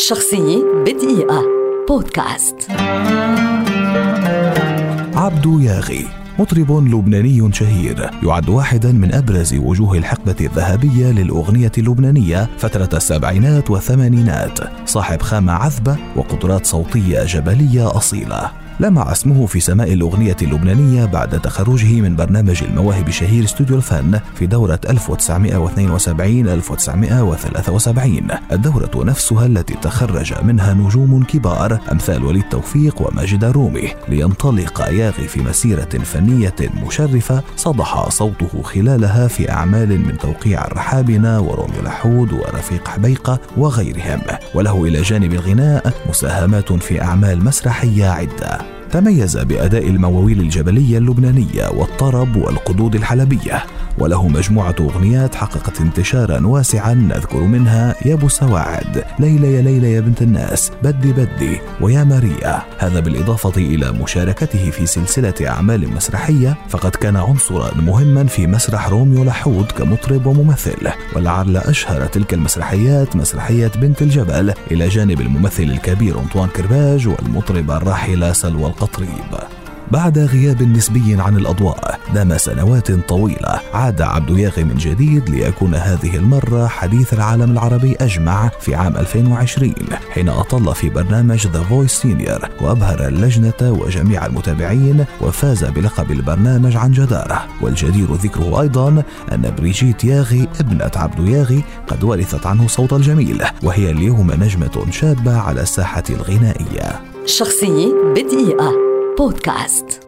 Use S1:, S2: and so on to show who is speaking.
S1: شخصية بدقيقة. بودكاست.
S2: عبدو ياغي. مطرب لبناني شهير يعد واحدا من أبرز وجوه الحقبة الذهبية للأغنية اللبنانية فترة السبعينات والثمانينات. صاحب خامه عذبه وقدرات صوتية جبلية أصيلة. لمع اسمه في سماء الأغنية اللبنانية بعد تخرجه من برنامج المواهب الشهير استوديو الفن في دورة 1972-1973 الدورة نفسها التي تخرج منها نجوم كبار أمثال وليد توفيق وماجد الرومي لينطلق ياغي في مسيرة فنية مشرفة صدح صوته خلالها في أعمال من توقيع الرحابنة ورامي لحود ورفيق حبيقة وغيرهم. وله إلى جانب الغناء مساهمات في أعمال مسرحية عدة. تميز بأداء المواويل الجبلية اللبنانية والطرب والقدود الحلبية. وله مجموعة أغنيات حققت انتشارا واسعا نذكر منها يا أبو سواعد ليلى يا ليلى يا بنت الناس بدي بدي ويا ماريا. هذا بالإضافة إلى مشاركته في سلسلة أعمال مسرحية فقد كان عنصرا مهما في مسرح روميو لحود كمطرب وممثل. ولعل أشهر تلك المسرحيات مسرحية بنت الجبل إلى جانب الممثل الكبير أنطوان كرباج والمطربة الراحلة سلوى القطريب. بعد غياب نسبي عن الأضواء دام سنوات طويلة. عاد عبدو ياغي من جديد ليكون هذه المرة حديث العالم العربي أجمع في عام 2020 حين أطل في برنامج The Voice Senior وأبهر اللجنة وجميع المتابعين وفاز بلقب البرنامج عن جدارة والجدير ذكره أيضا أن بريجيت ياغي ابنة عبدو ياغي قد ورثت عنه صوته الجميل وهي اليوم نجمة شابة على الساحة الغنائية.
S1: شخصية بدقيقة. بودكاست